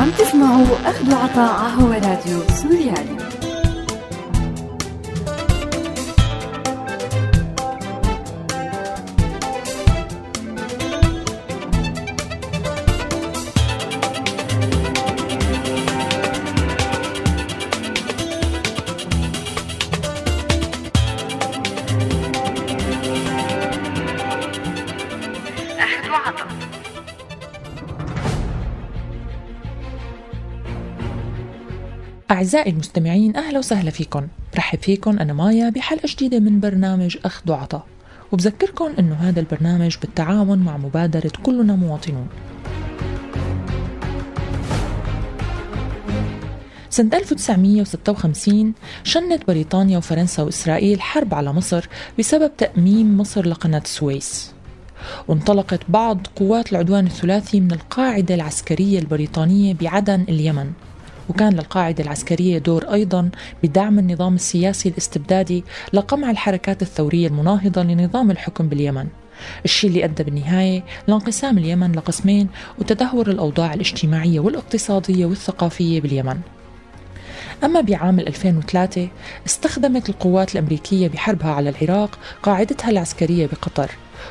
عم تسمعوا أخذ وعطاء هو راديو سوريالي. أعزائي المستمعين أهلا وسهلا فيكم. رحب فيكم أنا مايا بحلقة جديدة من برنامج أخذ وعطاء. وبذكركم أنه هذا البرنامج بالتعاون مع مبادرة كلنا مواطنون. سنة 1956 شنت بريطانيا وفرنسا وإسرائيل حرب على مصر بسبب تأميم مصر لقناة السويس وانطلقت بعض قوات العدوان الثلاثي من القاعدة العسكرية البريطانية بعدن اليمن. وكان للقاعدة العسكرية دور أيضا بدعم النظام السياسي الاستبدادي لقمع الحركات الثورية المناهضة لنظام الحكم باليمن. الشيء اللي أدى بالنهاية لانقسام اليمن لقسمين وتدهور الأوضاع الاجتماعية والاقتصادية والثقافية باليمن. أما بعام 2003 استخدمت القوات الأمريكية بحربها على العراق قاعدتها العسكرية بقطر.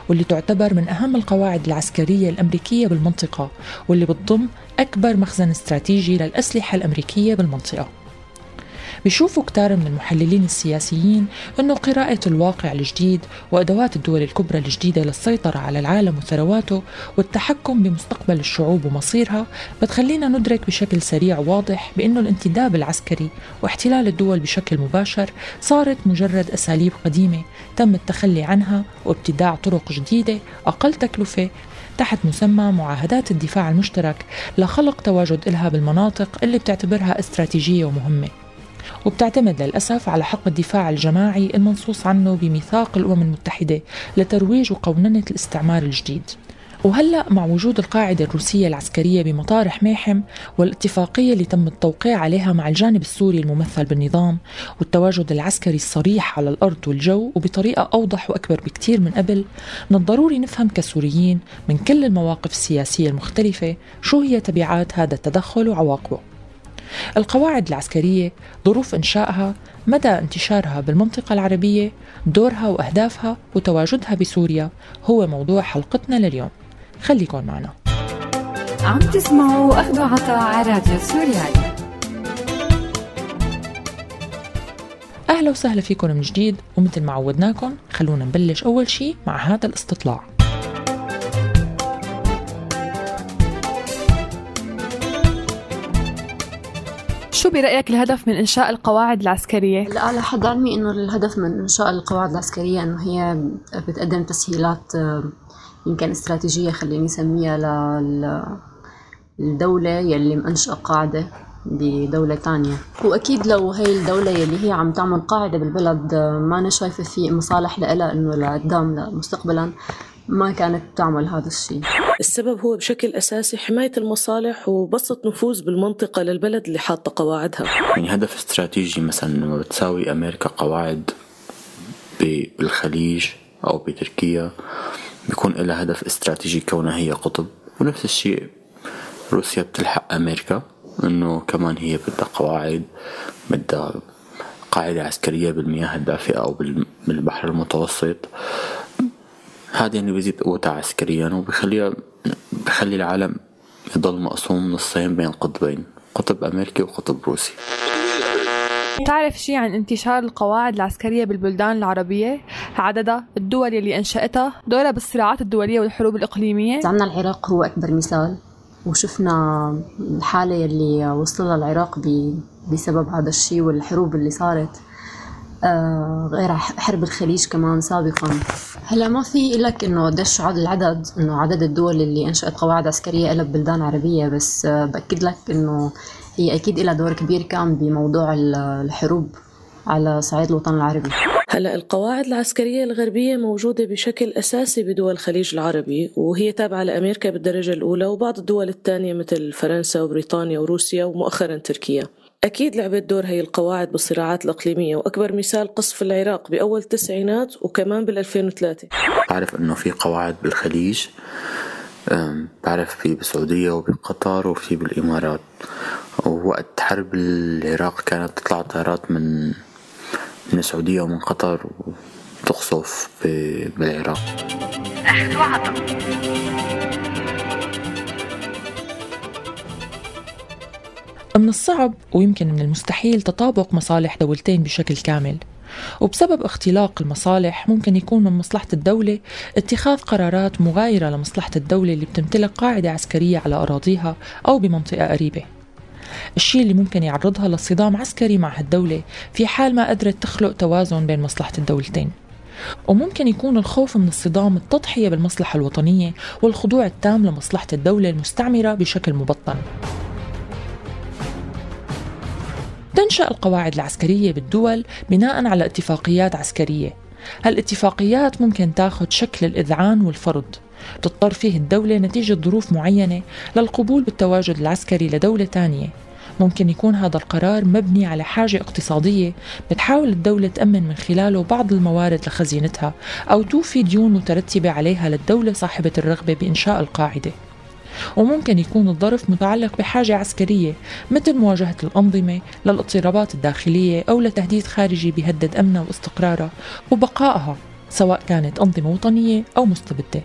واللي تعتبر من أهم القواعد العسكرية الأمريكية بالمنطقة واللي بتضم أكبر مخزن استراتيجي للأسلحة الأمريكية بالمنطقة. بيشوفوا كتار من المحللين السياسيين أنه قراءة الواقع الجديد وأدوات الدول الكبرى الجديدة للسيطرة على العالم وثرواته والتحكم بمستقبل الشعوب ومصيرها بتخلينا ندرك بشكل سريع وواضح بأنه الانتداب العسكري واحتلال الدول بشكل مباشر صارت مجرد أساليب قديمة تم التخلي عنها وابتداع طرق جديدة أقل تكلفة تحت مسمى معاهدات الدفاع المشترك لخلق تواجد إلها بالمناطق اللي بتعتبرها استراتيجية ومهمة. وبتعتمد للأسف على حق الدفاع الجماعي المنصوص عنه بميثاق الأمم المتحدة لترويج وقوننة الاستعمار الجديد. وهلأ مع وجود القاعدة الروسية العسكرية بمطار حميحم والاتفاقية اللي تم التوقيع عليها مع الجانب السوري الممثل بالنظام والتواجد العسكري الصريح على الأرض والجو وبطريقة أوضح وأكبر بكتير من قبل من الضروري نفهم كسوريين من كل المواقف السياسية المختلفة شو هي تبعات هذا التدخل وعواقبه. القواعد العسكرية ظروف إنشائها مدى انتشارها بالمنطقة العربية دورها وأهدافها وتواجدها بسوريا هو موضوع حلقتنا لليوم. خليكن معنا. عم تسمعوا أخذ عطاء على راديو سوريالي أهلا وسهلا فيكم من جديد ومثل ما عودناكم خلونا نبلش أول شيء مع هذا الاستطلاع. برأيك الهدف من إنشاء القواعد العسكرية؟ لا على حد علمي إنه الهدف من إنشاء القواعد العسكرية إنه هي بتقدم تسهيلات آه، يمكن استراتيجية خليني أسميها للدولة يلي منشأة قاعدة بدولة تانية وأكيد لو هي الدولة يلي هي عم تعمل قاعدة بالبلد آه، ما أنا شايفة في مصالح لها إنه لقدام مستقبلا ما كانت تعمل هذا الشيء السبب هو بشكل أساسي حماية المصالح وبسط نفوذ بالمنطقة للبلد اللي حاطة قواعدها. يعني هدف استراتيجي مثلا لما بتساوي أمريكا قواعد بالخليج أو بتركيا بيكون لها هدف استراتيجي كونها هي قطب. ونفس الشيء روسيا بتلحق أمريكا إنه كمان هي بدها قواعد بدها قاعدة عسكرية بالمياه الدافئة أو بالبحر المتوسط. هذا يعني بيزيد قوتها عسكريا وبخليها بخلي العالم يضل مقسوم نصين بين قطبين قطب أمريكي وقطب روسي. تعرف شيء عن انتشار القواعد العسكرية بالبلدان العربية؟ عددها الدول اللي أنشأتها دورها بالصراعات الدولية والحروب الإقليمية؟ عندنا العراق هو أكبر مثال وشفنا الحالة يلي وصلها العراق بسبب هذا الشيء والحروب اللي صارت. غير حرب الخليج كمان سابقا. هلأ ما في لك إنه قديش عدد العدد إنه عدد الدول اللي إنشأت قواعد عسكرية لها ببلدان عربية بس آه، بأكد لك إنه هي أكيد لها دور كبير كان بموضوع الحروب على صعيد الوطن العربي. هلأ القواعد العسكرية الغربية موجودة بشكل أساسي بدول الخليج العربي وهي تابعة لأمريكا بالدرجة الأولى وبعض الدول الثانية مثل فرنسا وبريطانيا وروسيا ومؤخرا تركيا. أكيد لعبت دور هي القواعد بالصراعات الإقليمية وأكبر مثال قصف العراق بأول التسعينات وكمان بال 2003 بعرف إنه في قواعد بالخليج بعرف في بالسعودية وبقطر وفي بالإمارات. ووقت حرب العراق كانت تطلع طيارات من من السعودية ومن قطر وتقصف بالعراق. أخذ وعطا من الصعب ويمكن من المستحيل تطابق مصالح دولتين بشكل كامل. وبسبب اختلاق المصالح ممكن يكون من مصلحة الدولة اتخاذ قرارات مغايرة لمصلحة الدولة اللي بتمتلك قاعدة عسكرية على أراضيها أو بمنطقة قريبة. الشيء اللي ممكن يعرضها لصدام عسكري مع هالدولة في حال ما قدرت تخلق توازن بين مصلحة الدولتين. وممكن يكون الخوف من الصدام التضحية بالمصلحة الوطنية والخضوع التام لمصلحة الدولة المستعمرة بشكل مبطن. تنشأ القواعد العسكرية بالدول بناء على اتفاقيات عسكرية. هالاتفاقيات ممكن تاخذ شكل الإذعان والفرض. تضطر فيه الدولة نتيجة ظروف معينة للقبول بالتواجد العسكري لدولة تانية. ممكن يكون هذا القرار مبني على حاجة اقتصادية بتحاول الدولة تأمن من خلاله بعض الموارد لخزينتها أو توفي ديون مترتبة عليها للدولة صاحبة الرغبة بإنشاء القاعدة. وممكن يكون الظرف متعلق بحاجة عسكرية مثل مواجهة الأنظمة للاضطرابات الداخلية أو لتهديد خارجي بيهدد أمنها واستقرارها وبقائها سواء كانت أنظمة وطنية أو مستبدة.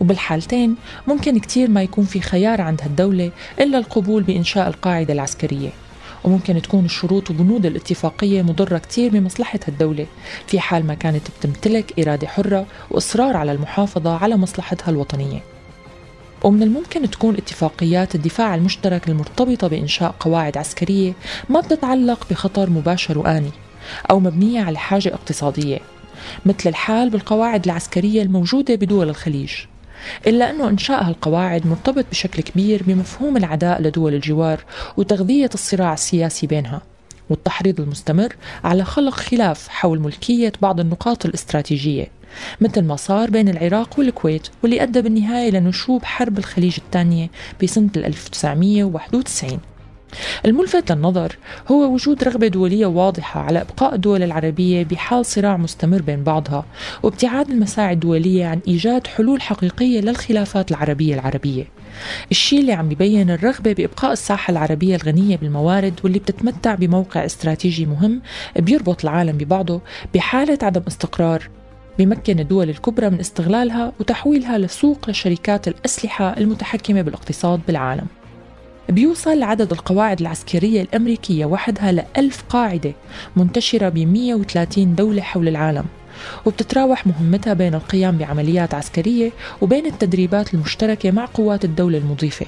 وبالحالتين ممكن كتير ما يكون في خيار عند هالدولة إلا القبول بإنشاء القاعدة العسكرية. وممكن تكون الشروط وبنود الاتفاقية مضرة كتير بمصلحة هالدولة في حال ما كانت بتمتلك إرادة حرة وإصرار على المحافظة على مصلحتها الوطنية. ومن الممكن تكون اتفاقيات الدفاع المشترك المرتبطة بإنشاء قواعد عسكرية ما بتتعلق بخطر مباشر وآني أو مبنية على حاجة اقتصادية مثل الحال بالقواعد العسكرية الموجودة بدول الخليج. إلا أنه إنشاء هالقواعد مرتبط بشكل كبير بمفهوم العداء لدول الجوار وتغذية الصراع السياسي بينها والتحريض المستمر على خلق خلاف حول ملكية بعض النقاط الاستراتيجية. مثل ما صار بين العراق والكويت واللي أدى بالنهاية لنشوب حرب الخليج الثانية بسنة 1991 الملفت للنظر هو وجود رغبة دولية واضحة على إبقاء الدول العربية بحال صراع مستمر بين بعضها وابتعاد المساعي الدولية عن إيجاد حلول حقيقية للخلافات العربية العربية. الشيء اللي عم يبين الرغبة بإبقاء الساحة العربية الغنية بالموارد واللي بتتمتع بموقع استراتيجي مهم بيربط العالم ببعضه بحالة عدم استقرار بيمكن الدول الكبرى من استغلالها وتحويلها لسوق لشركات الأسلحة المتحكمة بالاقتصاد بالعالم. بيوصل عدد القواعد العسكرية الأمريكية وحدها لألف قاعدة منتشرة ب 130 دولة حول العالم وبتتراوح مهمتها بين القيام بعمليات عسكرية وبين التدريبات المشتركة مع قوات الدولة المضيفة.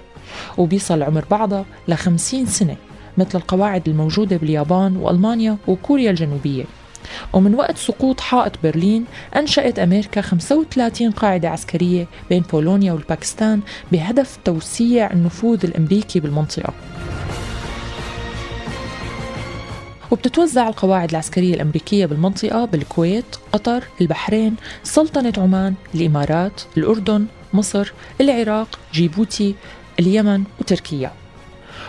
وبيصل عمر بعضها ل 50 سنة مثل القواعد الموجودة باليابان وألمانيا وكوريا الجنوبية. ومن وقت سقوط حائط برلين أنشأت أمريكا 35 قاعدة عسكرية بين بولونيا والباكستان بهدف توسيع النفوذ الأمريكي بالمنطقة. وبتتوزع القواعد العسكرية الأمريكية بالمنطقة بالكويت، قطر، البحرين، سلطنة عمان، الإمارات، الأردن، مصر، العراق، جيبوتي، اليمن وتركيا.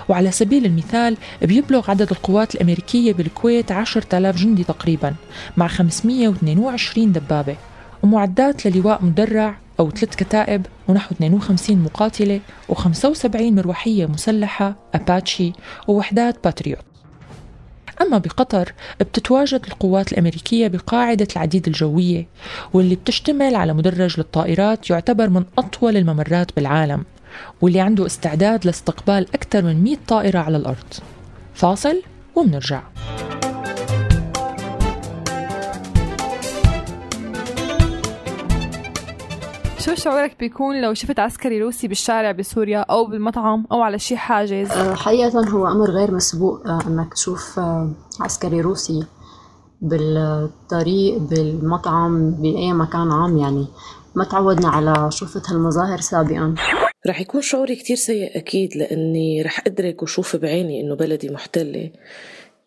وعلى سبيل المثال بيبلغ عدد القوات الأمريكية بالكويت 10,000 جندي تقريبا مع 522 دبابة. ومعدات للواء مدرع أو ثلاث كتائب ونحو 52 مقاتلة و75 مروحية مسلحة أباتشي ووحدات باتريوت. أما بقطر بتتواجد القوات الأمريكية بقاعدة العديد الجوية واللي بتشتمل على مدرج للطائرات يعتبر من أطول الممرات بالعالم. واللي عنده استعداد لاستقبال أكثر من 100 طائرة على الأرض. فاصل ومنرجع شو شعورك بيكون لو شفت عسكري روسي بالشارع بسوريا أو بالمطعم أو على شي حاجز؟ أه، حقيقة هو أمر غير مسبوق أه، أنك تشوف أه، عسكري روسي بالطريق بالمطعم بأي مكان عام يعني. ما تعودنا على شوفة هالمظاهر سابقا. رح يكون شعوري كتير سيء أكيد لأني رح أدرك وشوف بعيني إنه بلدي محتلة.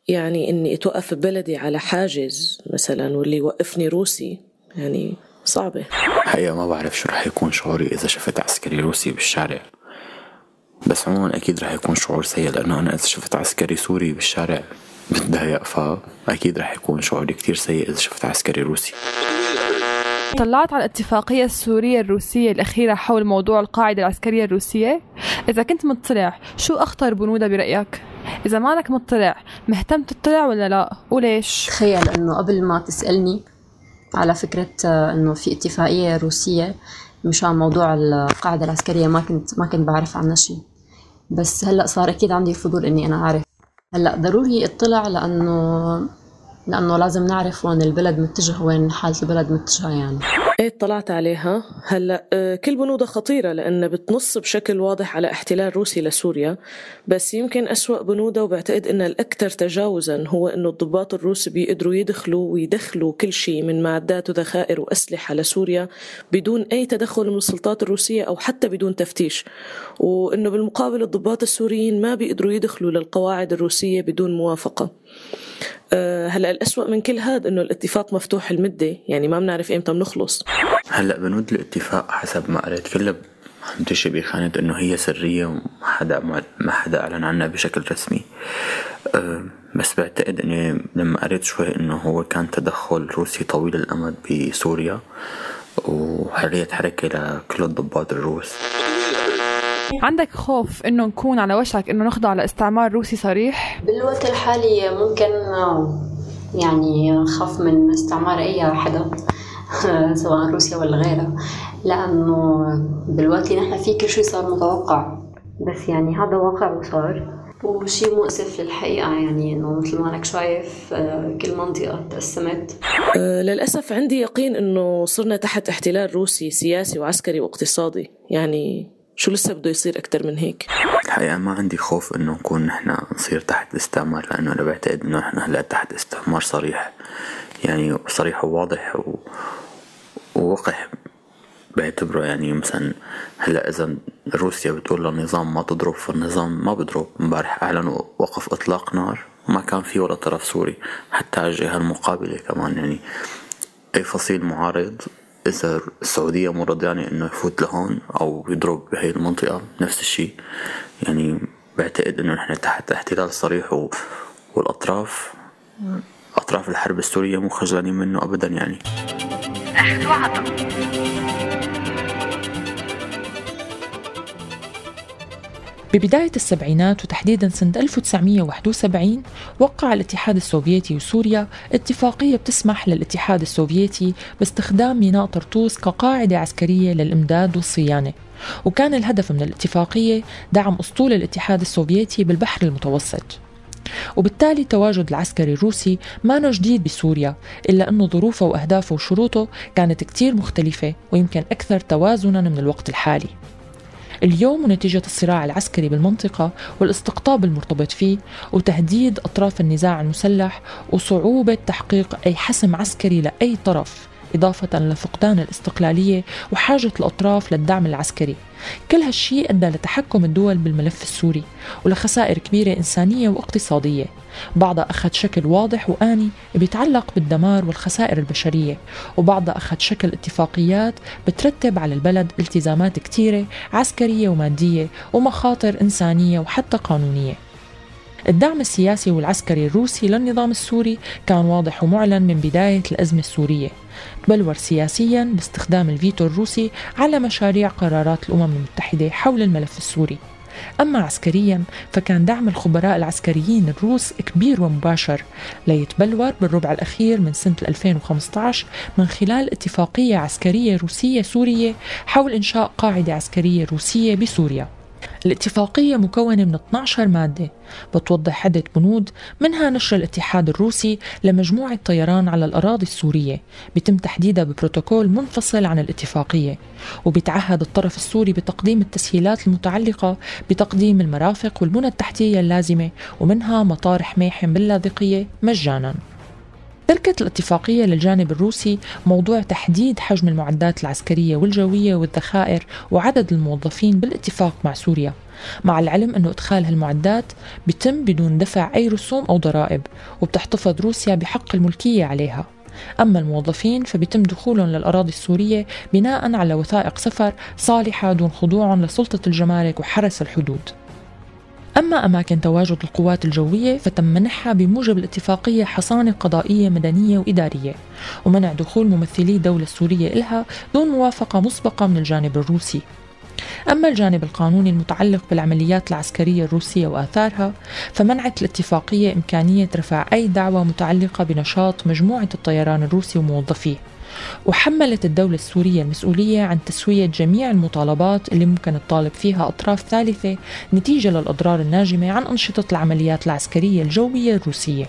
يعني إني أتوقف ببلدي على حاجز مثلا واللي يوقفني روسي يعني صعبة. حقيقة ما بعرف شو رح يكون شعوري إذا شفت عسكري روسي بالشارع. بس عموما أكيد رح يكون شعور سيء لأنه أنا إذا شفت عسكري سوري بالشارع بتضايق فأكيد رح يكون شعوري كتير سيء إذا شفت عسكري روسي. طلعت على الاتفاقية السورية الروسية الأخيرة حول موضوع القاعدة العسكرية الروسية إذا كنت مطلع شو أخطر بنودها برأيك؟ إذا مانك مطلع مهتم تطلع ولا لا؟ وليش؟ تخيل إنه قبل ما تسألني على فكرة آه، إنه في اتفاقية روسية مشان موضوع القاعدة العسكرية ما كنت ما كنت بعرف عنها شيء بس هلأ صار أكيد عندي فضول إني أنا أعرف هلأ ضروري أطلع لأنه لأنه لازم نعرف وين البلد متجه وين حالة البلد متجهة يعني. إيه اطلعت عليها. هلا آه، كل بنودها خطيرة لأنها بتنص بشكل واضح على احتلال روسي لسوريا. بس يمكن أسوأ بنودها وبعتقد أنها الأكثر تجاوزا هو أنه الضباط الروس بيقدروا يدخلوا ويدخلوا كل شيء من معدات وذخائر وأسلحة لسوريا بدون أي تدخل من السلطات الروسية أو حتى بدون تفتيش. وأنه بالمقابل الضباط السوريين ما بيقدروا يدخلوا للقواعد الروسية بدون موافقة. آه، هلأ الأسوأ من كل هذا إنه الاتفاق مفتوح المدة يعني ما بنعرف إمتى بنخلص. هلأ بنود الاتفاق حسب ما قريت. كلها عم تمشي بخانة إنه هي سرية وما حدا ما حدا أعلن عنها بشكل رسمي. أه بس بعتقد إني لما قريت شوي إنه هو كان تدخل روسي طويل الأمد بسوريا وحرية حركة لكل الضباط الروس. عندك خوف إنه نكون على وشك إنه نخضع لاستعمار روسي صريح؟ بالوقت الحالي ممكن يعني خاف من استعمار أي حدا سواء روسيا ولا غيرها لأنه بالوقت اللي نحن فيه كل شيء صار متوقع. بس يعني هذا واقع وصار. وشيء مؤسف للحقيقة يعني إنه مثل ما أنك شايف آه، كل منطقة تقسمت. أه للأسف عندي يقين إنه صرنا تحت احتلال روسي سياسي وعسكري واقتصادي. يعني شو لسه بده يصير أكتر من هيك؟ الحقيقة ما عندي خوف إنه نكون نحن نصير تحت الاستعمار لأنه أنا بعتقد إنه نحن هلأ تحت استعمار صريح يعني صريح وواضح و... ووقح بعتبره. يعني مثلا هلأ إذا روسيا بتقول للنظام ما تضرب فالنظام ما بضرب. امبارح أعلنوا وقف إطلاق نار ما كان في ولا طرف سوري حتى على الجهة المقابلة كمان. يعني أي فصيل معارض إذا السعودية مو رضيانة إنه يفوت لهون أو يضرب بهي المنطقة نفس الشيء يعني بعتقد إنه نحن تحت احتلال صريح و... والأطراف. أطراف الحرب السورية مو خجلانين منه أبدا يعني. وعطا ببداية السبعينات وتحديدا سنة 1971 وقع الاتحاد السوفيتي وسوريا اتفاقية بتسمح للاتحاد السوفيتي باستخدام ميناء طرطوس كقاعدة عسكرية للإمداد والصيانة. وكان الهدف من الاتفاقية دعم أسطول الاتحاد السوفيتي بالبحر المتوسط. وبالتالي التواجد العسكري الروسي ما جديد بسوريا إلا أنه ظروفه وأهدافه وشروطه كانت كتير مختلفة ويمكن أكثر توازنا من الوقت الحالي. اليوم ونتيجة الصراع العسكري بالمنطقة والاستقطاب المرتبط فيه وتهديد أطراف النزاع المسلح وصعوبة تحقيق أي حسم عسكري لأي طرف. إضافة لفقدان الاستقلالية وحاجة الأطراف للدعم العسكري. كل هالشيء أدى لتحكم الدول بالملف السوري ولخسائر كبيرة إنسانية واقتصادية. بعضها أخذ شكل واضح وآني بيتعلق بالدمار والخسائر البشرية وبعضها أخذ شكل اتفاقيات بترتب على البلد التزامات كتيرة عسكرية ومادية ومخاطر إنسانية وحتى قانونية. الدعم السياسي والعسكري الروسي للنظام السوري كان واضح ومعلن من بداية الأزمة السورية. تبلور سياسيا باستخدام الفيتو الروسي على مشاريع قرارات الأمم المتحدة حول الملف السوري. أما عسكريا فكان دعم الخبراء العسكريين الروس كبير ومباشر. ليتبلور بالربع الأخير من سنة 2015 من خلال اتفاقية عسكرية روسية سورية حول إنشاء قاعدة عسكرية روسية بسوريا. الاتفاقية مكونة من 12 مادة. بتوضح عدة بنود منها نشر الاتحاد الروسي لمجموعة طيران على الأراضي السورية. بيتم تحديدها ببروتوكول منفصل عن الاتفاقية. وبيتعهد الطرف السوري بتقديم التسهيلات المتعلقة بتقديم المرافق والبنى التحتية اللازمة ومنها مطار حميحم باللاذقية مجانا. تركت الاتفاقية للجانب الروسي موضوع تحديد حجم المعدات العسكرية والجوية والذخائر وعدد الموظفين بالاتفاق مع سوريا. مع العلم أنه إدخال هالمعدات بيتم بدون دفع أي رسوم أو ضرائب وبتحتفظ روسيا بحق الملكية عليها. أما الموظفين فبيتم دخولهم للأراضي السورية بناء على وثائق سفر صالحة دون خضوع لسلطة الجمارك وحرس الحدود. أما أماكن تواجد القوات الجوية فتم منحها بموجب الاتفاقية حصانة قضائية مدنية وإدارية ومنع دخول ممثلي الدولة السورية إلها دون موافقة مسبقة من الجانب الروسي. أما الجانب القانوني المتعلق بالعمليات العسكرية الروسية وآثارها فمنعت الاتفاقية إمكانية رفع أي دعوى متعلقة بنشاط مجموعة الطيران الروسي وموظفيه. وحملت الدولة السورية المسؤولية عن تسوية جميع المطالبات اللي ممكن تطالب فيها أطراف ثالثة نتيجة للأضرار الناجمة عن أنشطة العمليات العسكرية الجوية الروسية.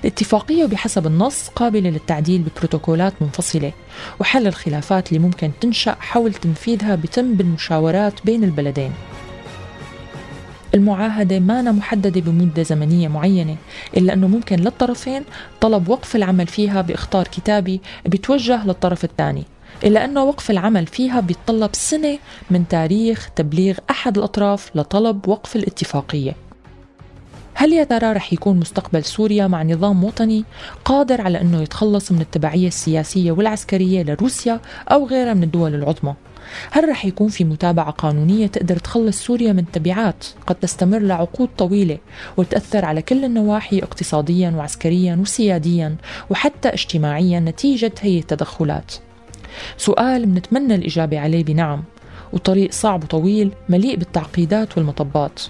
الاتفاقية بحسب النص قابلة للتعديل ببروتوكولات منفصلة وحل الخلافات اللي ممكن تنشأ حول تنفيذها بتم بالمشاورات بين البلدين. المعاهدة ما محددة بمدة زمنية معينة إلا أنه ممكن للطرفين طلب وقف العمل فيها بإخطار كتابي بيتوجه للطرف الثاني إلا أنه وقف العمل فيها بيتطلب سنة من تاريخ تبليغ أحد الأطراف لطلب وقف الاتفاقية هل يا ترى رح يكون مستقبل سوريا مع نظام وطني قادر على أنه يتخلص من التبعية السياسية والعسكرية لروسيا أو غيرها من الدول العظمى؟ هل رح يكون في متابعة قانونية تقدر تخلص سوريا من تبعات؟ قد تستمر لعقود طويلة وتأثر على كل النواحي اقتصاديا وعسكريا وسياديا وحتى اجتماعيا نتيجة هي التدخلات. سؤال بنتمنى الإجابة عليه بنعم وطريق صعب وطويل مليء بالتعقيدات والمطبات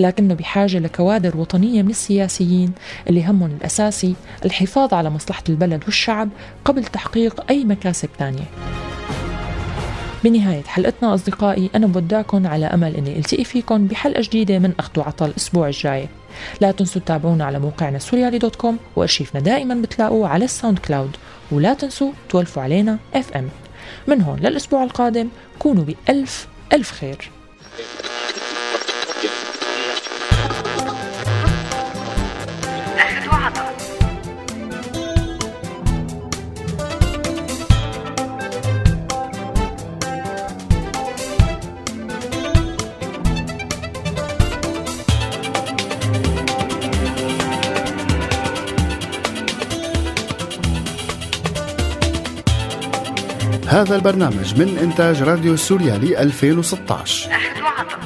لكنه بحاجة لكوادر وطنية من السياسيين اللي همهم الأساسي الحفاظ على مصلحة البلد والشعب قبل تحقيق أي مكاسب ثانية. بنهاية حلقتنا أصدقائي أنا بودعكم على أمل أني ألتقي فيكم بحلقة جديدة من أخذ وعطى الأسبوع الجاي. لا تنسوا تتابعونا على موقعنا سوريالي dot com وأرشيفنا دائما بتلاقوه على الساوند كلاود. ولا تنسوا تولفوا علينا FM من هون للأسبوع القادم كونوا بألف ألف خير. هذا البرنامج من إنتاج راديو سوريالي 2016 أخذ وعطا